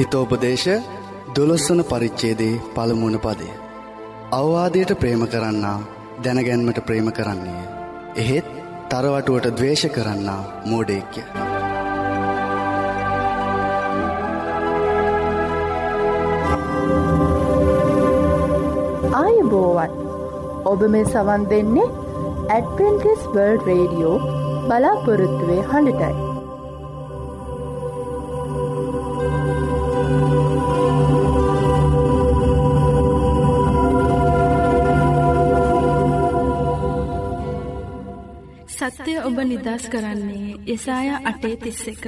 හිතෝපදේශ දොළොස්වන පරිච්චේදේ පළමුුණ පදය. අවවාදයට ප්‍රේම කරන්නා දැනගැන්මට ප්‍රේම කරන්නේ. එහෙත් තරවටුවට දවේශ කරන්නා මෝඩේක්‍ය. ආයුබෝවන් ඔබ මේ සවන් දෙන්නේ ඇඩවෙන්ටිස් වර්ල් රේඩියෝ බලාපොරොත්තුවේ හඬටයි. සත්‍යය ඔබ නිදස් කරන්නේ යසාය අටේ තිස්ස එක.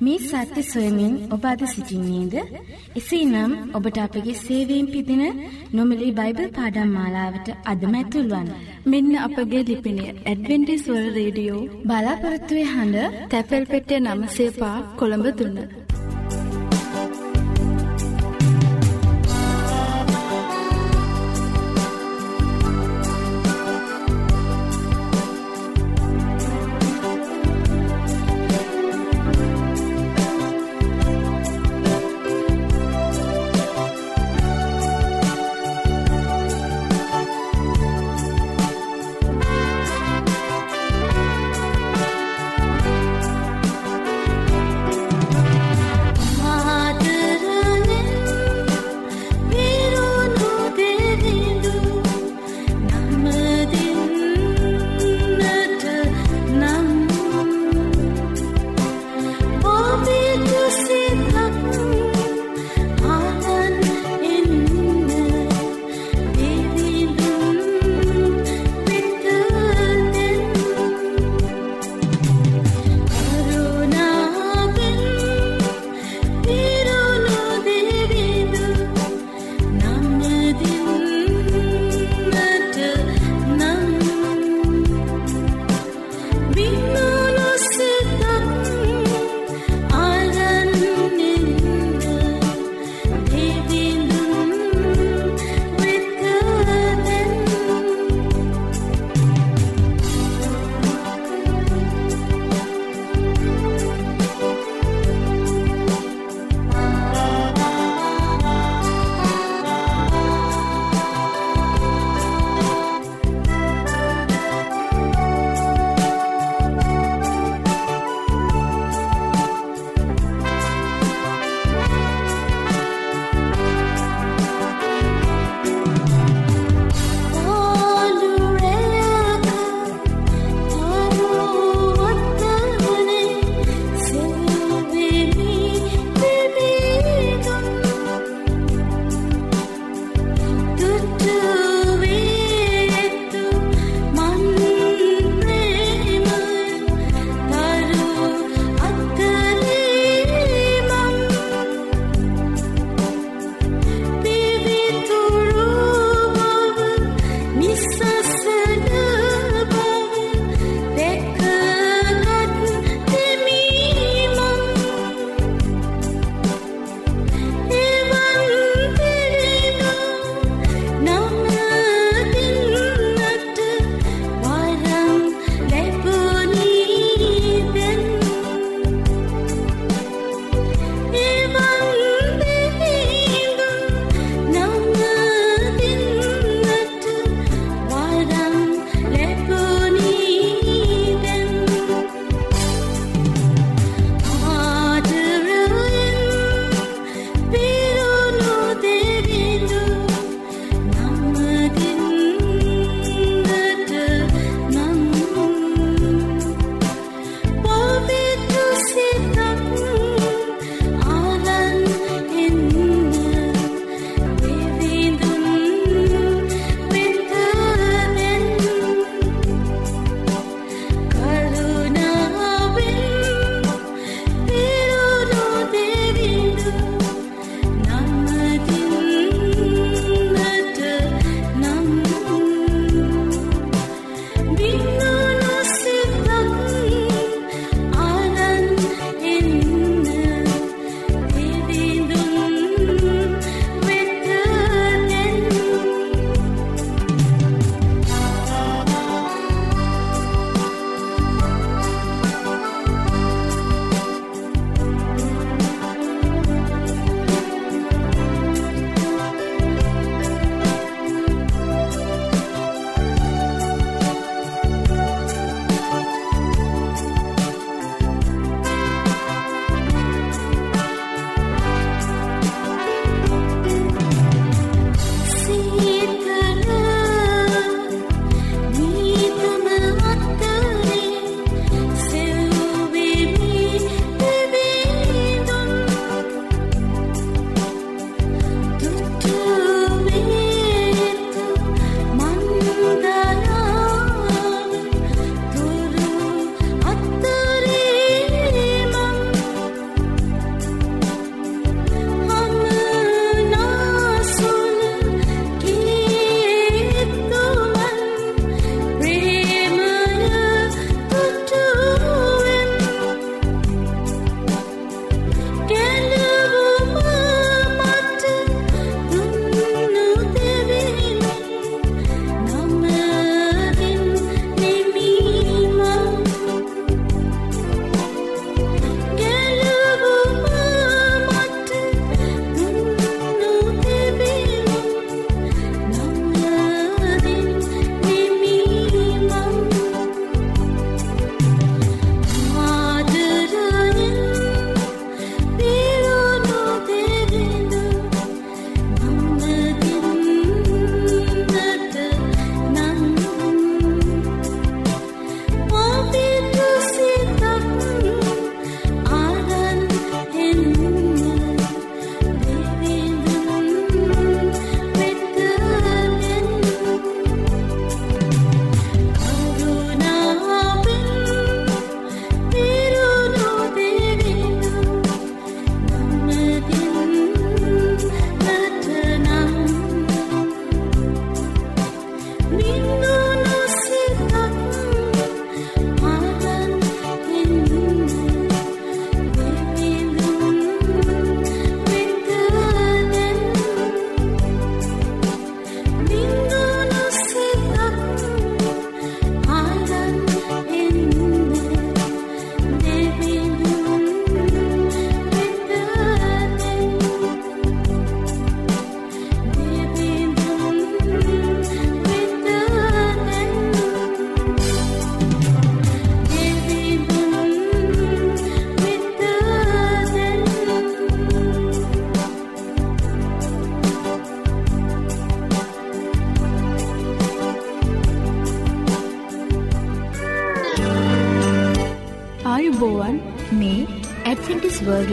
මේ සත්‍ය සොයමින් ඔබ අද සිසිින්නේද. එසේ නම් ඔබට අපගේ සේවීම් පිදින නොමලි බයිබල් පාඩම් මාලාවට අදමැතුල්වන්. මෙන්න අපගේ ලිපිනේ ඇඩවෙන්ටිස්වල් රේඩියෝ බලාපොරත්තුවේ හඬ තැපැල් පෙටිය නම සේපා කොළඹ දුන්න.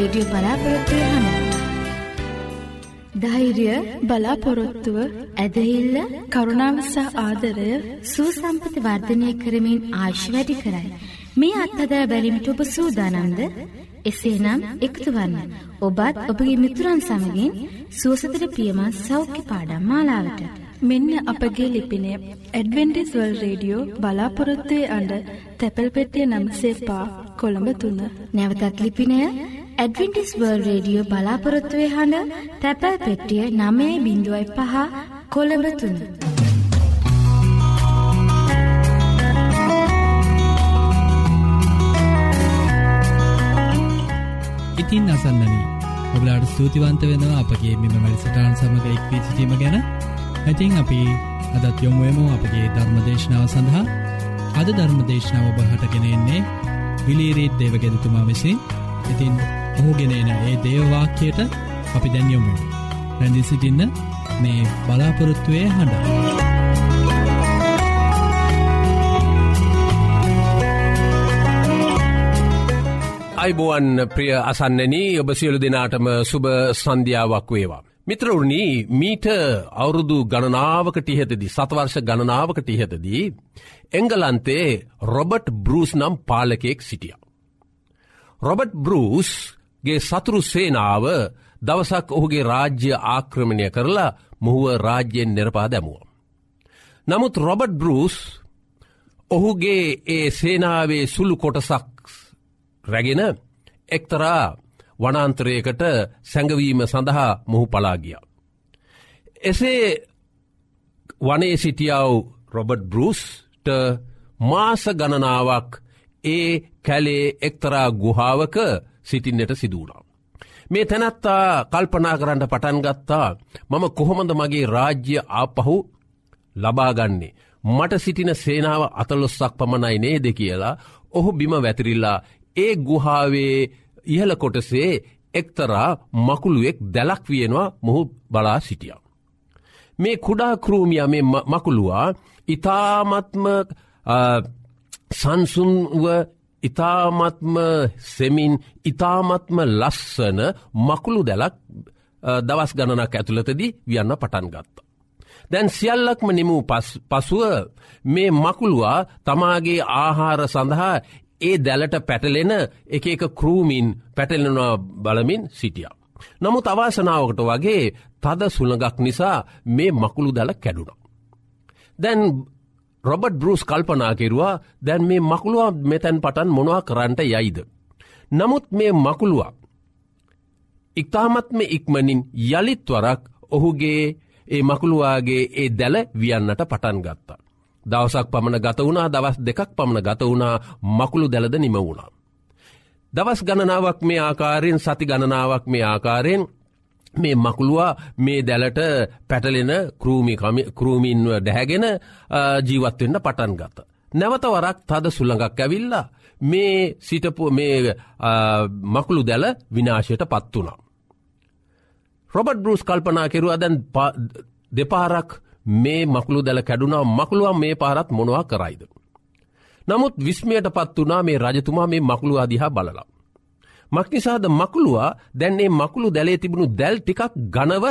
රේඩියෝ බලාපොරොත්තු වෙන ධෛර්ය බලාපොරොත්තුව ඇදහිල්ල කරුණාව සහ ආදරය සූසම්පති වර්ධනය කරමින් ආශ් වැඩි කරයි. මේ අත්හදා බැලිමිට ඔබ සූදානන්ද එසේනම් එකතු වන්න ඔබත් ඔබගේ මිතුරන් සමගින් සුවසතර පියමත් සෞඛ්‍ය පාඩම් මාලාවට. මෙන්න අපගේ ලිපිනය ඇඩවෙන්ටිස්වල් රේඩියෝ බලාපොරොත්තුවේ අඩ තැපැල් පෙටිය නම්සේපා කොළඹ තුන්න. නැවතත් ලිපිනය ඇඩවෙන්ටිස්වර්ල් රේඩියෝ බලාපොරොත්තුවේ හඬ තැපැල් පෙට්ටිය නමේ බිඳුවයි පහ කොළඹ තුන්න. ඉතින් අසන්නනී ඔබලාට ස්තුතිවන්ත වෙනවා අපගේ මෙම වැඩසටාන් සමඟ එක්වී සිටීම ගැන. ඇතින් අපි අදත් යොමුුවම අපගේ ධර්මදේශනාව සඳහා. අද ධර්මදේශනාව ඔබහටගෙනෙන්නේ විලීරීත් දේවගෙදතුමා විසින්. ඉතින් ඔහුගෙනන ඒ දේවවාක්‍යයට අපි දැන්යොමු රැඳි සිටින්න මේ බලාපොරොත්තුවය හඬ. අයිබෝවන් ප්‍රිය අසන්නන ඔබ සියලු දෙනාටම සුභ සන්ධ්‍යාවක් වේවා. මිත්‍රවරණී මීට අවුරුදු ගණනාවකට ඉහතදී සතවර්ෂ ගණනාවකට ඉහතදී එංගලන්තේ රොබට් බෘස් නම් පාලකෙක් සිටිය. රොබට් බෘස්ගේ සතුරු සේනාව දවසක් ඔහුගේ රාජ්‍ය ආක්‍රමණය කරලා මුහුව රාජ්‍යයෙන් නිරපා දැමුව. නමුත් රොබට් බෘස් ඔහුගේ ඒ සේනාවේ සුළු කොටසක් රැගෙන එක්තරා වනන්තරයකට සැඟවීම සඳහා මොහු පලාගිය. එසේ වනේ සිටියාව රොබට් බෘස්ට මාස ගණනාවක් ඒ කැලේ එක්තරා ගුහාවක සිටින්නට සිදුවනා. මේ තැනත්තා කල්පනා කරන්න පටන්ගත්තා මම කොහොමද මගේ රාජ්‍ය ආපහු ලබාගන්නේ. මට සිටින සේනාව අතලොස්සක් පමණයි නේද කියලා ඔහු බිම වැතිරිල්ලා ඒ ගුහාවේ ඉහල කොටසේ එක්තරා මකුළුවෙක් දැලක් වියෙනවා මොහු බලා සිටිය. මේ කුඩා කරූමිය මේ මකුළුවා ඉතාමත්ම සංසුන්ව ඉතාමත්ම සෙමින් ඉතාමත්ම ලස්සන මකුළු දැලක් දවස් ගණනක් ඇතුළතදී වියන්න පටන් ගත්ත. දැන් සියල්ලක්ම නිමූ පසුව මේ මකුළුවා තමාගේ ආහාර සඳහා ඒ දැලට පැටලෙන එක එක කරූමින් පැටලෙනවා බලමින් සිටිය. නමුත් අවාසනාවකට වගේ තද සුළඟක් නිසා මේ මකුළු දැල කැඩුණ. දැන් රොබට් බෘස් කල්පනා කෙරවා දැන් මේ මකුළුව මෙතැන් පටන් මොනවා කරන්නට යයිද. නමුත් මේ මකුළුවා. ඉක්තාමත්ම ඉක්මනින් යළිත්වරක් ඔහුගේ ඒ මකුළුවාගේ ඒ දැල වියන්නට පටන් ගත්තා. දවසක් පමණ ගත වුණා දවස් දෙකක් පමණ ගත වුණා මකුළු දැලද නිම වුණා. දවස් ගණනාවක් මේ ආකාරයෙන් සති ගණනාවක් මේ ආකාරයෙන් මේ මකුළුවා මේ දැලට පැටලෙන කරූමීන්ව දැහැගෙන ජීවත්වෙන්න පටන් ගත. නැවතවරක් තද සුළඟක් ඇවිල්ලා මේ සිටපු මේ මකුළු දැල විනාශයට පත් වුණා. රොබට් බෘස් කල්පනා කෙරුවා දැන් දෙපාරක් මේ මකුළු දැල කැඩුනා මකුළුව මේ පාරත් මොනවා කරයිද. නමුත් විස්මයට පත් වනා මේ රජතුමා මේ මකුළු අදිහා බලලා. මක්නිසාද මකුළුවා දැන්නේ මකුළු දැලේ තිබුණු දැල් ටිකක් ගනව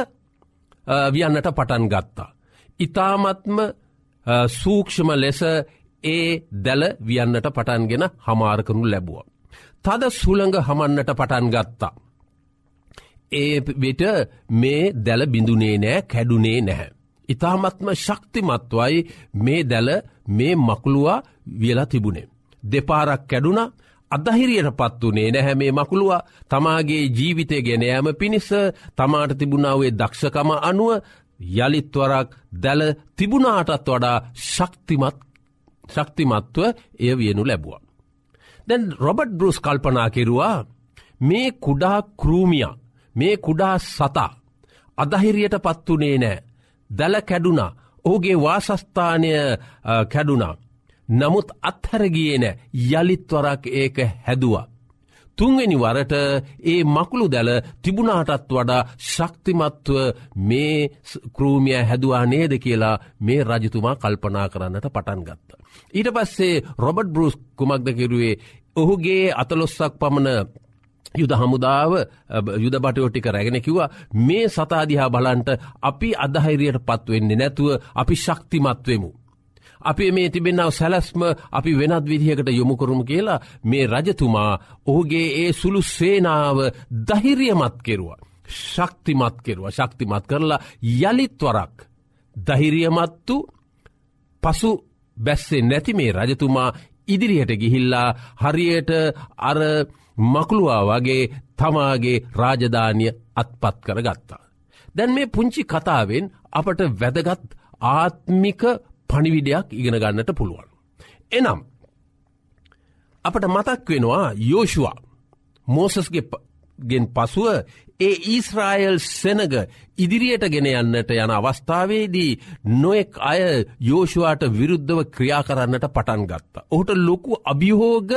වියන්නට පටන් ගත්තා. ඉතාමත්ම සූක්ෂම ලෙස ඒ දැල වියන්නට පටන්ගෙන හමාරකනු ලැබුව. තද සුළඟ හමන්නට පටන් ගත්තා. ඒ වෙට මේ දැල බිඳුනේ නෑ කැඩුනේ නැහැ. ඉතාමත්ම ශක්තිමත්වයි මේ දැල මේ මකුළුවා වියලා තිබුණේ. දෙපාරක් කැඩුන අදහිරියට පත් වනේ නැහැ මේ මකුළුව තමාගේ ජීවිතය ගෙනයෑම පිණිස තමාට තිබුණාවේ දක්ෂකම අනුව යළිත්වරක් දැල තිබුණාටත් වඩා ශක්තිමත් ශක්තිමත්ව එය වියනු ලැබුව. දැන් රොබට් බෘස් කල්පනා කෙරවා මේ කුඩා කරූමිය මේ කුඩා සතා අදහිරියට පත්වනේ නෑ දැල කැඩුනා ඔහුගේ වාසස්ථානය කැඩුනා. නමුත් අත්හැරගියන යළිත්වරක් ඒක හැදවා. තුන්වෙනි වරට ඒ මකුළු දැල තිබුණාටත් වඩා ශක්තිමත්ව මේ කරූමිය හැදවා නේද කියලා මේ රජතුමා කල්පනා කරන්නට පටන් ගත්ත. ඊට පස්සේ රොබට් බෘස් කුමක්ද කිරුවේ ඔහුගේ අතලොස්සක් පමණ යුද හමුදාව යුද බටයෝටික රැගෙන කිව්වා මේ සතාදිහා බලන්ට අපි අදහයිරයට පත්වෙන්නේ නැතුව අපි ශක්තිමත්වෙමු. අපි මේ තිබෙන්නාව සැලස්ම අපි වෙනත් විදිහකට යොමුකරුම කියලා මේ රජතුමා ඔහුගේ ඒ සුළු සේනාව දහිරියමත් කෙරුවා. ශක්තිමත් කෙරුව ශක්තිමත් කරලා යළිත්වරක් දහිරියමත්තු පසු බැස්සේ නැති මේ රජතුමා ඉදිරියට ගිහිල්ලා හරියට අර මකුළුවා වගේ තමාගේ රාජධානිය අත්පත් කර ගත්තා. දැන් මේ පුංචි කතාවෙන් අපට වැදගත් ආත්මික පණිවිඩයක් ඉගෙන ගන්නට පුළුවන්. එනම් අපට මතක් වෙනවා යෝෂවා මෝසස්ගේ ගෙන් පසුව ඒ ඊස්රායල් සෙනග ඉදිරියට ගෙන යන්නට යන අවස්ථාවේදී නොෙක් අය යෝෂවාට විරුද්ධව ක්‍රියා කරන්නට පටන් ගත්තා. ඔහුට ලොකු අභිහෝග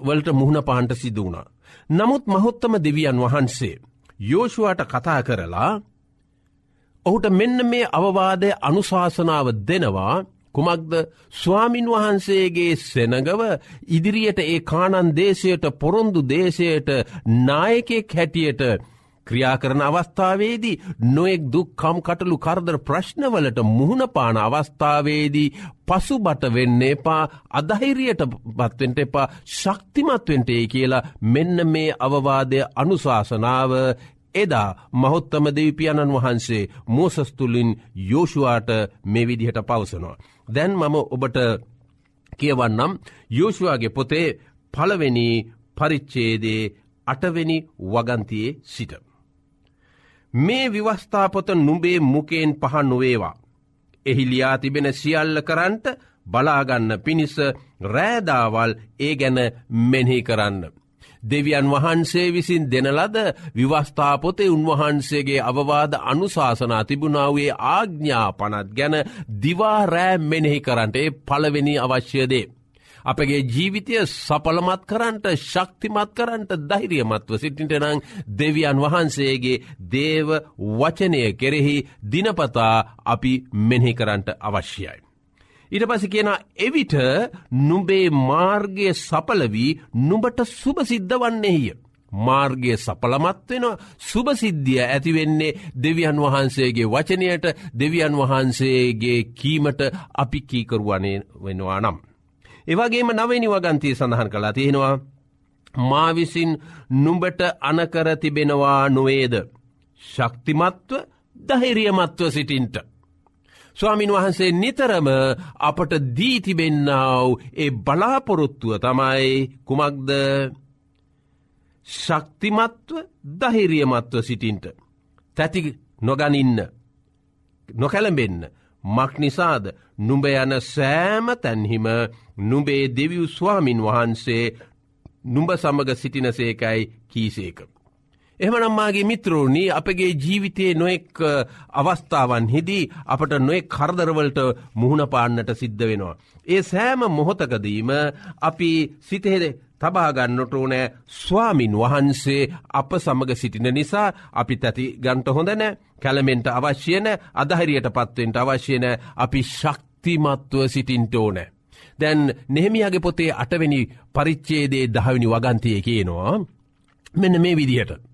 වලට මුහුණ පාන්ට සිදු වුණා. නමුත් මහොත්තම දෙවියන් වහන්සේ. යෝෂුවට කතා කරලා ඔහුට මෙන්න මේ අවවාදය අනුශාසනාව දෙනවා. කුමක්ද? ස්වාමින් වහන්සේගේ සෙනගව ඉදිරියට ඒ කානන් දේශයට පොරොන්දු දේශයට නායකෙක් හැටියට ක්‍රියා කරන අවස්ථාවේදී නොෙක් දුක්කම් කටළු කරදර ප්‍රශ්නවලට මුහුණපාන අවස්ථාවේදී පසුබට වෙන්න එපා අදහිරියට පත්වෙන්ට එපා ශක්තිමත්වෙන්ටේ කියලා මෙන්න මේ අවවාදය අනුශාසනාව එදා මහොත්තම දෙවිපියණන් වහන්සේ මෝසස්තුලින් යෝෂුවාට මේ විදිහට පවසනවා. දැන් මම ඔබට කියවන්නම් යෝෂුවාගේ පොතේ පළවෙනි පරිච්චේදේ අටවෙනි වගන්තියේ සිට. මේ විවස්ථාපොත නුබේ මුකයෙන් පහ නොවේවා. එහි ලියා තිබෙන සියල්ල කරන්ට බලාගන්න පිණිස රෑදාවල් ඒ ගැන මෙනෙහි කරන්න. දෙවියන් වහන්සේ විසින් දෙනලද විවස්ථාපොතේ උන්වහන්සේගේ අවවාද අනුශාසනා තිබුණාවේ ආග්ඥා පනත් ගැන දිවාරෑ මෙනෙහි කරන්නට ඒ පළවෙනි අවශ්‍යදේ. අපගේ ජීවිතය සපලමත් කරන්ට ශක්තිමත් කරන්ට දෛරියමත්ව සිටිට නං දෙවියන් වහන්සේගේ දේව වචනය කෙරෙහි දිනපතා අපි මෙහි කරන්ට අවශ්‍යයි. ඉට පසි කියෙන එවිට නුබේ මාර්ගය සපලවී නුබට සුභසිද්ධ වන්නේහිය. මාර්ගය සපලමත් වෙන සුභසිද්ධිය ඇතිවෙන්නේ දෙවියන් වහන්සේගේ වචනයට දෙවියන් වහන්සේගේ කීමට අපි කීකරුවනේ වෙනවා නම්. ඒවගේම නවනි වගන්තී සඳහන් කලා තියෙනවා. මාවිසින් නුඹට අනකර තිබෙනවා නොවේද. ශක්තිමත්ව දහිරියමත්ව සිටින්ට. ස්වාමින් වහන්සේ නිතරම අපට දීතිබෙන්නාව ඒ බලාපොරොත්තුව තමයි කුමක්ද? ශක්තිමත්ව දහිරියමත්ව සිටින්ට. තැති නොගනින්න නොකැළඹෙන්න. මක් නිසාද? නුඹ යන සෑම තැන්හිම නුඹේ දෙවිය් ස්වාමින් වහන්සේ නුඹ සමග සිටිනසේකයි කීසේක. එහමනම්මාගේ මිත්‍රෝණී අපගේ ජීවිතයේ නොෙක් අවස්ථාවන් හිදී අපට නොෙක් කරදරවලට මුහුණ පාන්නට සිද්ධ වෙනවා. ඒ සෑම මොහොතකදීම අපි සිතහෙද තබාගන්නට ඕනෑ ස්වාමින් වහන්සේ අප සමග සිටින නිසා අපි තැති ගන්ට හොඳනෑ කැළමෙන්ට අවශ්‍යන අදහරියට පත්වෙන්ට අවශ්‍යන අපි ශක්තිමත්ව සිටින්ට ඕනෑ. දැන් නෙහෙමියගේ පොතේ අටවැනි පරිච්චේදේ දහවිනි වගන්තය කියනවා මෙන්න මේ විදිහට.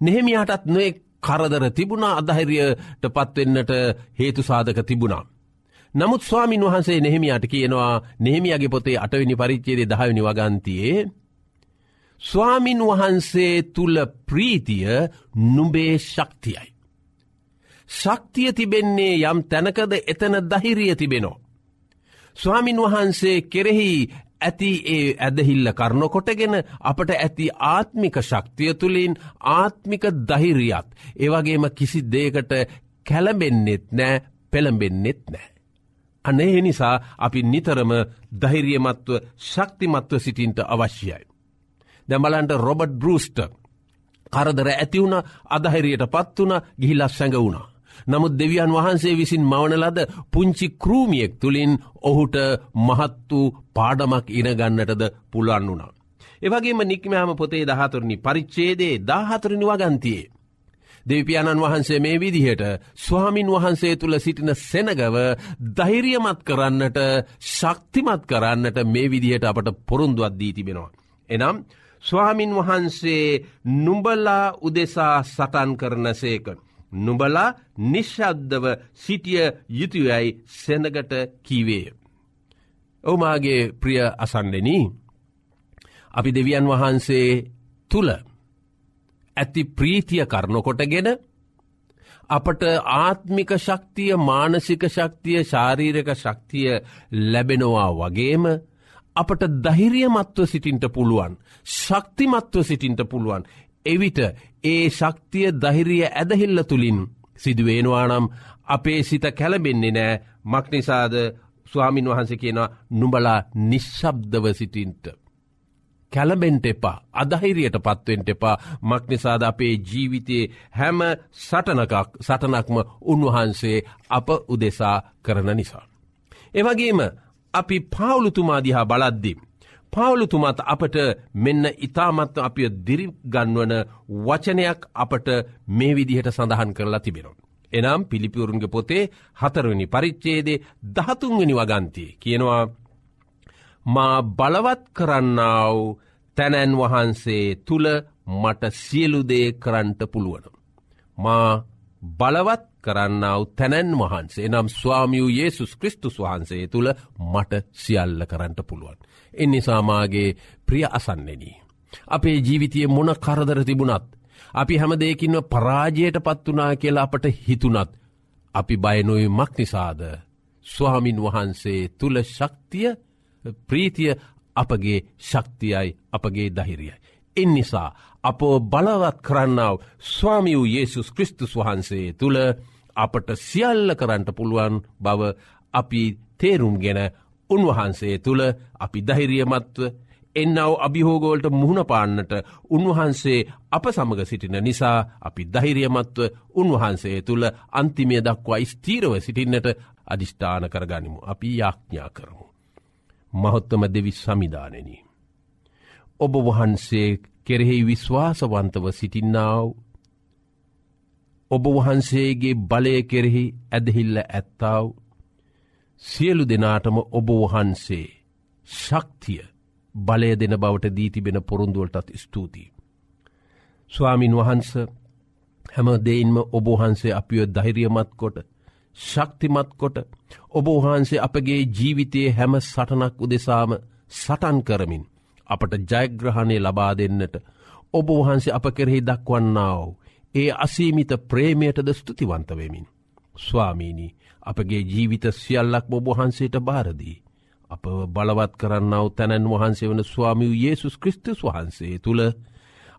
නෙහෙමියටත් නොේ කරදර තිබුණා අදහිරියට පත්වෙන්නට හේතු සාධක තිබුණා. නමුත් ස්වාමින් වහන්සේ නෙහෙමියට කියනවා නෙහෙමියගේ පොතේ අටවිනි පරිච්චේදේ දහවිනි වගන්තියේ ස්වාමින් වහන්සේ තුළ ප්‍රීතිය නුබේ ශක්තියයි. ශක්තිය තිබෙන්නේ යම් තැනකද එතන දහිරිය තිබෙනෝ. ස්වාමින් වහන්සේ කෙරෙහි ඇති ඒ ඇදහිල්ල කරනොකොටගෙන අපට ඇති ආත්මික ශක්තිය තුළින් ආත්මික දහිරියත් ඒවගේම කිසි දේකට කැලබෙන්නෙත් නෑ පෙළඹෙන්නෙත් නෑ. අනේ නිසා අපි නිතරම දහිරියමත්ව ශක්තිමත්ව සිටින්ට අවශ්‍යයි. දැමලන්ට රොබට් බෘස්ට කරදර ඇතිවුණ අදහිරියට පත් වුණ ගිහිලස් සැඟ වුණා. නමුත් දෙවියන් වහන්සේ විසින් මවනලද පුංචි කරූමියෙක් තුළින් ඔහුට මහත් වූ පාඩමක් ඉනගන්නටද පුළන් වුණා. එවගේම නික්මෑම පොතේ දහතුරනි පරිච්චේදේ දාහතුරනි වගන්තියේ. දෙවිපාණන් වහන්සේ මේ විදිහට ස්වාමින් වහන්සේ තුළ සිටින සෙනගව දෛරියමත් කරන්නට ශක්තිමත් කරන්නට මේ විදිහට අපට පොරුන්දුවත් දී තිබෙනවා. එනම් ස්වාමින් වහන්සේ නුඹලා උදෙසා සටන් කරන සේක. නුබලා නිශ්ශද්දව සිටිය යුතුයයි සැඳගට කීවේය. ඔවමාගේ ප්‍රිය අසන්නෙනී. අපි දෙවියන් වහන්සේ තුළ ඇති ප්‍රීතිය කරනකොටගෙන අපට ආත්මික ශක්තිය මානසික ශක්තිය ශාරීරක ශක්තිය ලැබෙනවා වගේම අපට දහිරියමත්ව සිටින්ට පුළුවන් ශක්තිමත්ව සිටින්ට පුළුවන් එවිට ඒ ශක්තිය දහිරිය ඇදහිල්ල තුළින් සිදුවේනවානම් අපේ සිත කැලබෙන්නේ නෑ මක්නිසාද ස්වාමින් වහන්ස කියනවා නුබලා නිශ්ශබ්දව සිටින්ට. කැලබෙන්ට එපා අදහිරියට පත්වෙන්ට එපා මක්නිසාද අපේ ජීවිතයේ හැම සටනකක් සටනක්ම උන්වහන්සේ අප උදෙසා කරන නිසා. එවගේම අපි පාවුලුතුමාදිහා බලද්දිම්. පාවලුතුමත් අපට මෙන්න ඉතාමත් අපිය දිරිගන්වන වචනයක් අපට මේ විදිහට සඳහන් කරලා තිබෙනවා. එනම් පිළිපිවරුන්ගේ පොතේ හතරවනි පරිච්චේදේ දහතුන්වනි වගන්තිය කියනවා මා බලවත් කරන්නාව තැනැන් වහන්සේ තුළ මට සියලුදේ කරන්ට පුළුවන. මා බලවත් කරන්නාව තැනැන් වහන්සේ නම් ස්වාමියූ ඒසුස් කෘස්තුස් වහන්සේ තුළ මට සියල්ල කරන්නට පුළුවන්. එනිසාමාගේ ප්‍රිය අසන්නෙනී. අපේ ජීවිතය මොන කරදර තිබුණත්. අපි හැම දෙයකින්ව පරාජයට පත්වනා කියලා අපට හිතුනත්. අපි බයනොයි මක් නිසාද. ස්වාමින් වහන්සේ තුළ ශක්තිය ප්‍රීතිය අපගේ ශක්තියයි අපගේ දහිරියයි. එනිසා අපෝ බලවත් කරන්නාව ස්වාමි වූ ඒසුස් කෘස්තුස් වහන්සේ තුළ අපට සියල්ල කරන්නට පුළුවන් බව අපි තේරුම් ගෙන උන්වහන්සේ තුළ අපි දහිරියමත්ව එන්නව අභිහෝගෝල්ට මුහුණ පාන්නට උන්වහන්සේ අප සමග සිටින නිසා අපි දහිරියමත්ව උන්වහන්සේ තුළ අන්තිමය දක්වා ස්තීරව සිටින්නට අධිෂ්ඨාන කරගනිමු අපි යාඥා කරමු. මහොත්තම දෙවි සමිධානනී. ඔබ වහන්සේ කෙරෙහි විශ්වාසවන්තව සිටින්නාව ඔබ වහන්සේගේ බලය කෙරෙහි ඇදහිල්ල ඇත්තාව සියලු දෙනාටම ඔබ වහන්සේ ශක්තිය බලය දෙන බවට දීතිබෙන පොරුන්දුවලටත් ස්තුතියි. ස්වාමින් වහන්ස හැම දෙයින්ම ඔබහන්සේ අපියෝ ධෛරියමත් කොට ශක්තිමත් කොට ඔබහන්සේ අපගේ ජීවිතයේ හැම සටනක් උදෙසාම සටන් කරමින් අපට ජයග්‍රහණය ලබා දෙන්නට ඔබවහන්සේ අප කෙරෙහි දක්වන්නාව ඒ අසීමිත ප්‍රේමයටද ස්තුතිවන්තවෙමින්. ස්වාමීණී අපගේ ජීවිත සියල්ලක් බොබහන්සේට භාරදී. අප බලවත් කරන්නව තැනැන් වහන්සේ වන ස්වාමිව් යේසුස් කෘස්තුස් වහන්සේ තුළ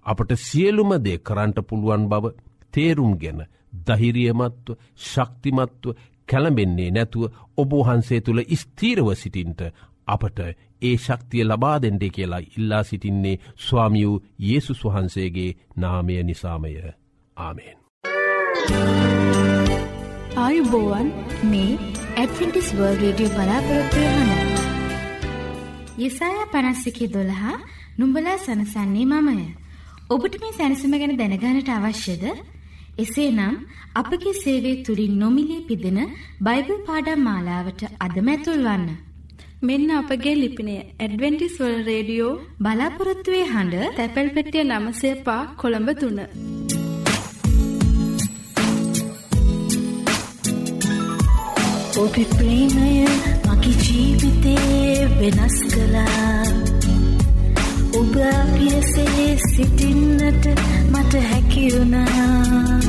අපට සියලුමදේ කරන්ට පුළුවන් බව තේරුම් ගැන දහිරියමත්ව ශක්තිමත්ව කැළඹෙන්නේ නැතුව ඔබහන්සේ තුළ ස්තීරව සිටින්ට අපට ඒ ශක්තිය ලබා දෙෙන්ඩේ කියලා ඉල්ලා සිටින්නේ ස්වාමියූ යේසුස් වහන්සේගේ නාමය නිසාමය ආමෙන්. ආයුබෝවන් මේ ඇඩවිටිස් වර්ල් රඩිය බලාපොරොත්වය හන. යෙසාය පනස්සිකි දොළහා නුම්ඹලා සනසන්නේ මමය. ඔබට මේ සැනසම ගැන දැනගානට අවශ්‍යද? එසේ නම් අපගේ සේවේ තුළින් නොමිලේ පිදෙන බයිබල් පාඩම් මාලාවට අදමැතුල් වන්න. මෙන්න අපගේ ලිපිනය ඇඩවෙන්ටිස්වල් රේඩියෝ බලාපොරොත්තුවේ හඬ තැපැල් පෙටිය නමසේ පා කොළඹ තුන්න. ඔබි ප්‍රේමය මගේ ජීවිතේ වෙනස් කලා ඔබ පියසේ සිටින්නට මට හැකිවුණා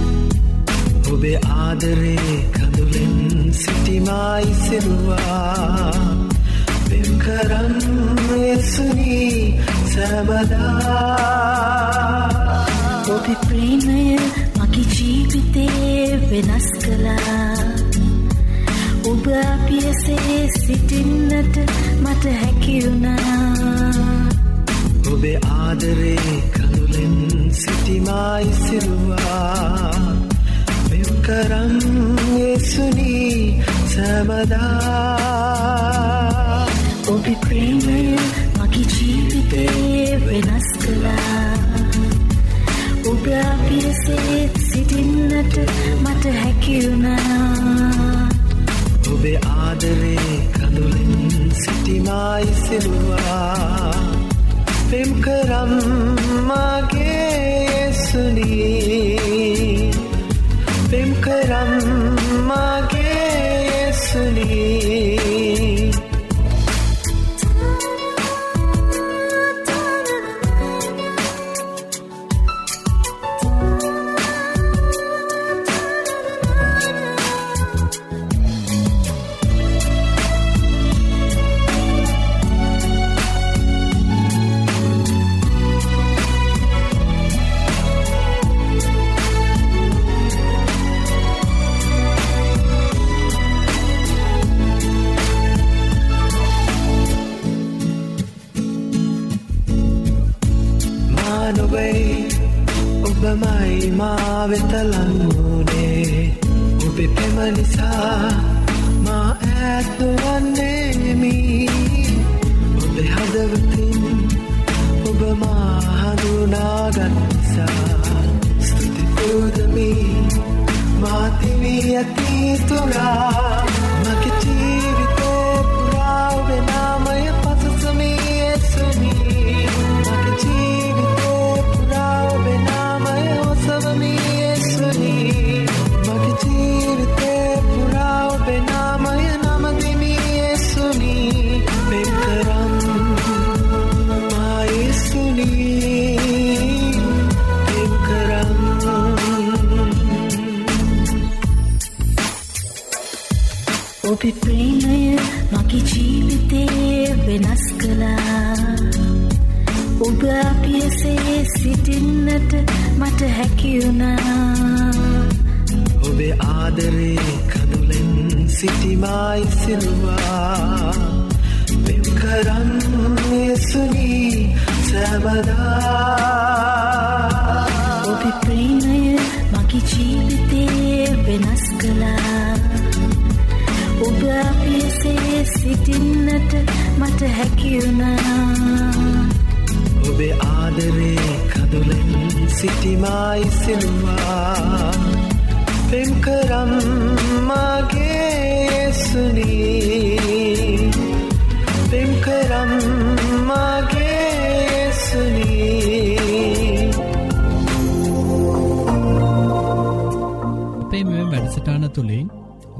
ඔබේ ආදරේ කඳුලෙන් සිටිමයි සිරුවා. පෙම්කරම් යසුනී සැමදා ඔබි ප්‍රේමය මගේ ජීවිතේ වෙනස් කලා ඔබ පියසේ සිටින්නට මට හැකිවුණා ඔබේ ආදරේ කඳුලෙන් සිටිමයි සිරුවා. මෙම් කරම් යසුනී සැමදා. ඔබි ප්‍රේමය මගේ ජීවිතේ වෙනස් කලා ඔබ අපියසේ සිටින්නට මට හැකිවුණා ඔබේ ආදරේ කඳුලින් සිටිමයි සිරුවා පෙම් කරම් මගේ සුනී ඔබමයි මා වෙතලංවුනේ ඔබෙ පෙම නිසා මා ඇත්තුවන්නේමි ඔබෙ හදවතින් ඔබ මා හඳුනාගත්සා ස්තුතිපූදමි මාතිවී ඇති තුරා. ජීවිතේ වෙනස් කළා. ඔබ අපියසේ සිටින්නට මට හැකිවුණා ඔබේ ආදරේ කඳුලෙන් සිටිමයි සිරුවා. පෙම් කරම් යසුනී සැබදා. ඔබේ ප්‍රේමය මගේ ජීවිතේ වෙනස් කළා ඔබ අපියසේ සිටින්නට මට හැකිවුණා ඔබේ ආදරේ කඳුලෙන් සිටිමයි සිරුවා පෙම් කරම් මගේ සුනී. පෙම් කරම් මගේ සුනී. අපේ මෙ වැඩසටාන තුළින්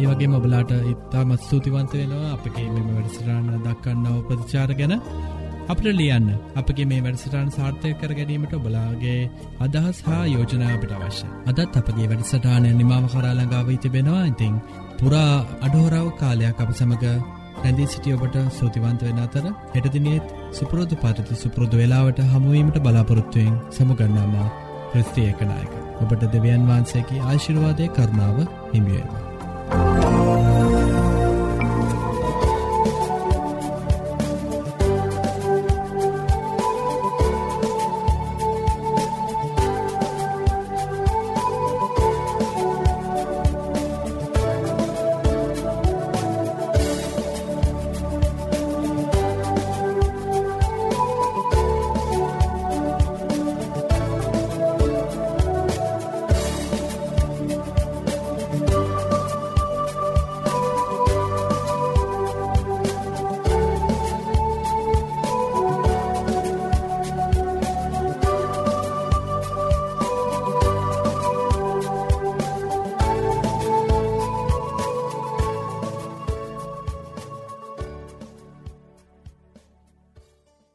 ඒ වගේ මොබලාට ඉත්තාමත් ස්තුතිවන්ත වෙනවා අපගේ මෙම වැඩසිරාණ දක්කන්නව ප්‍රතිචාර ගැන. අපට ලියන්න අපගේ මේ වැඩසටාන් සාර්ථය කර ගැනීමට ඔබලාගේ අදහස් හා යෝජනා අපිට අවශ්‍ය. අදත් අපගේ වැඩසටානය නිමාව කරාලඟාව තිබෙනවා ඉතිං පුරා අඩෝරාව කාලයක් අප සමඟ රැඳී සිටිය ඔබට සූතිවන්ත වෙන අතර හෙටදිනෙත් සුපරෝධ පරිති සුපුරෘදු වෙලාවට හමුවීමට බලාපොරොත්තුවයෙන් සමුගන්නාම ක්‍රස්තියකනායක ඔබට දෙවියන් වහන්සේකි ආශිරවාදය කරුණාව හිමියේවා. Oh.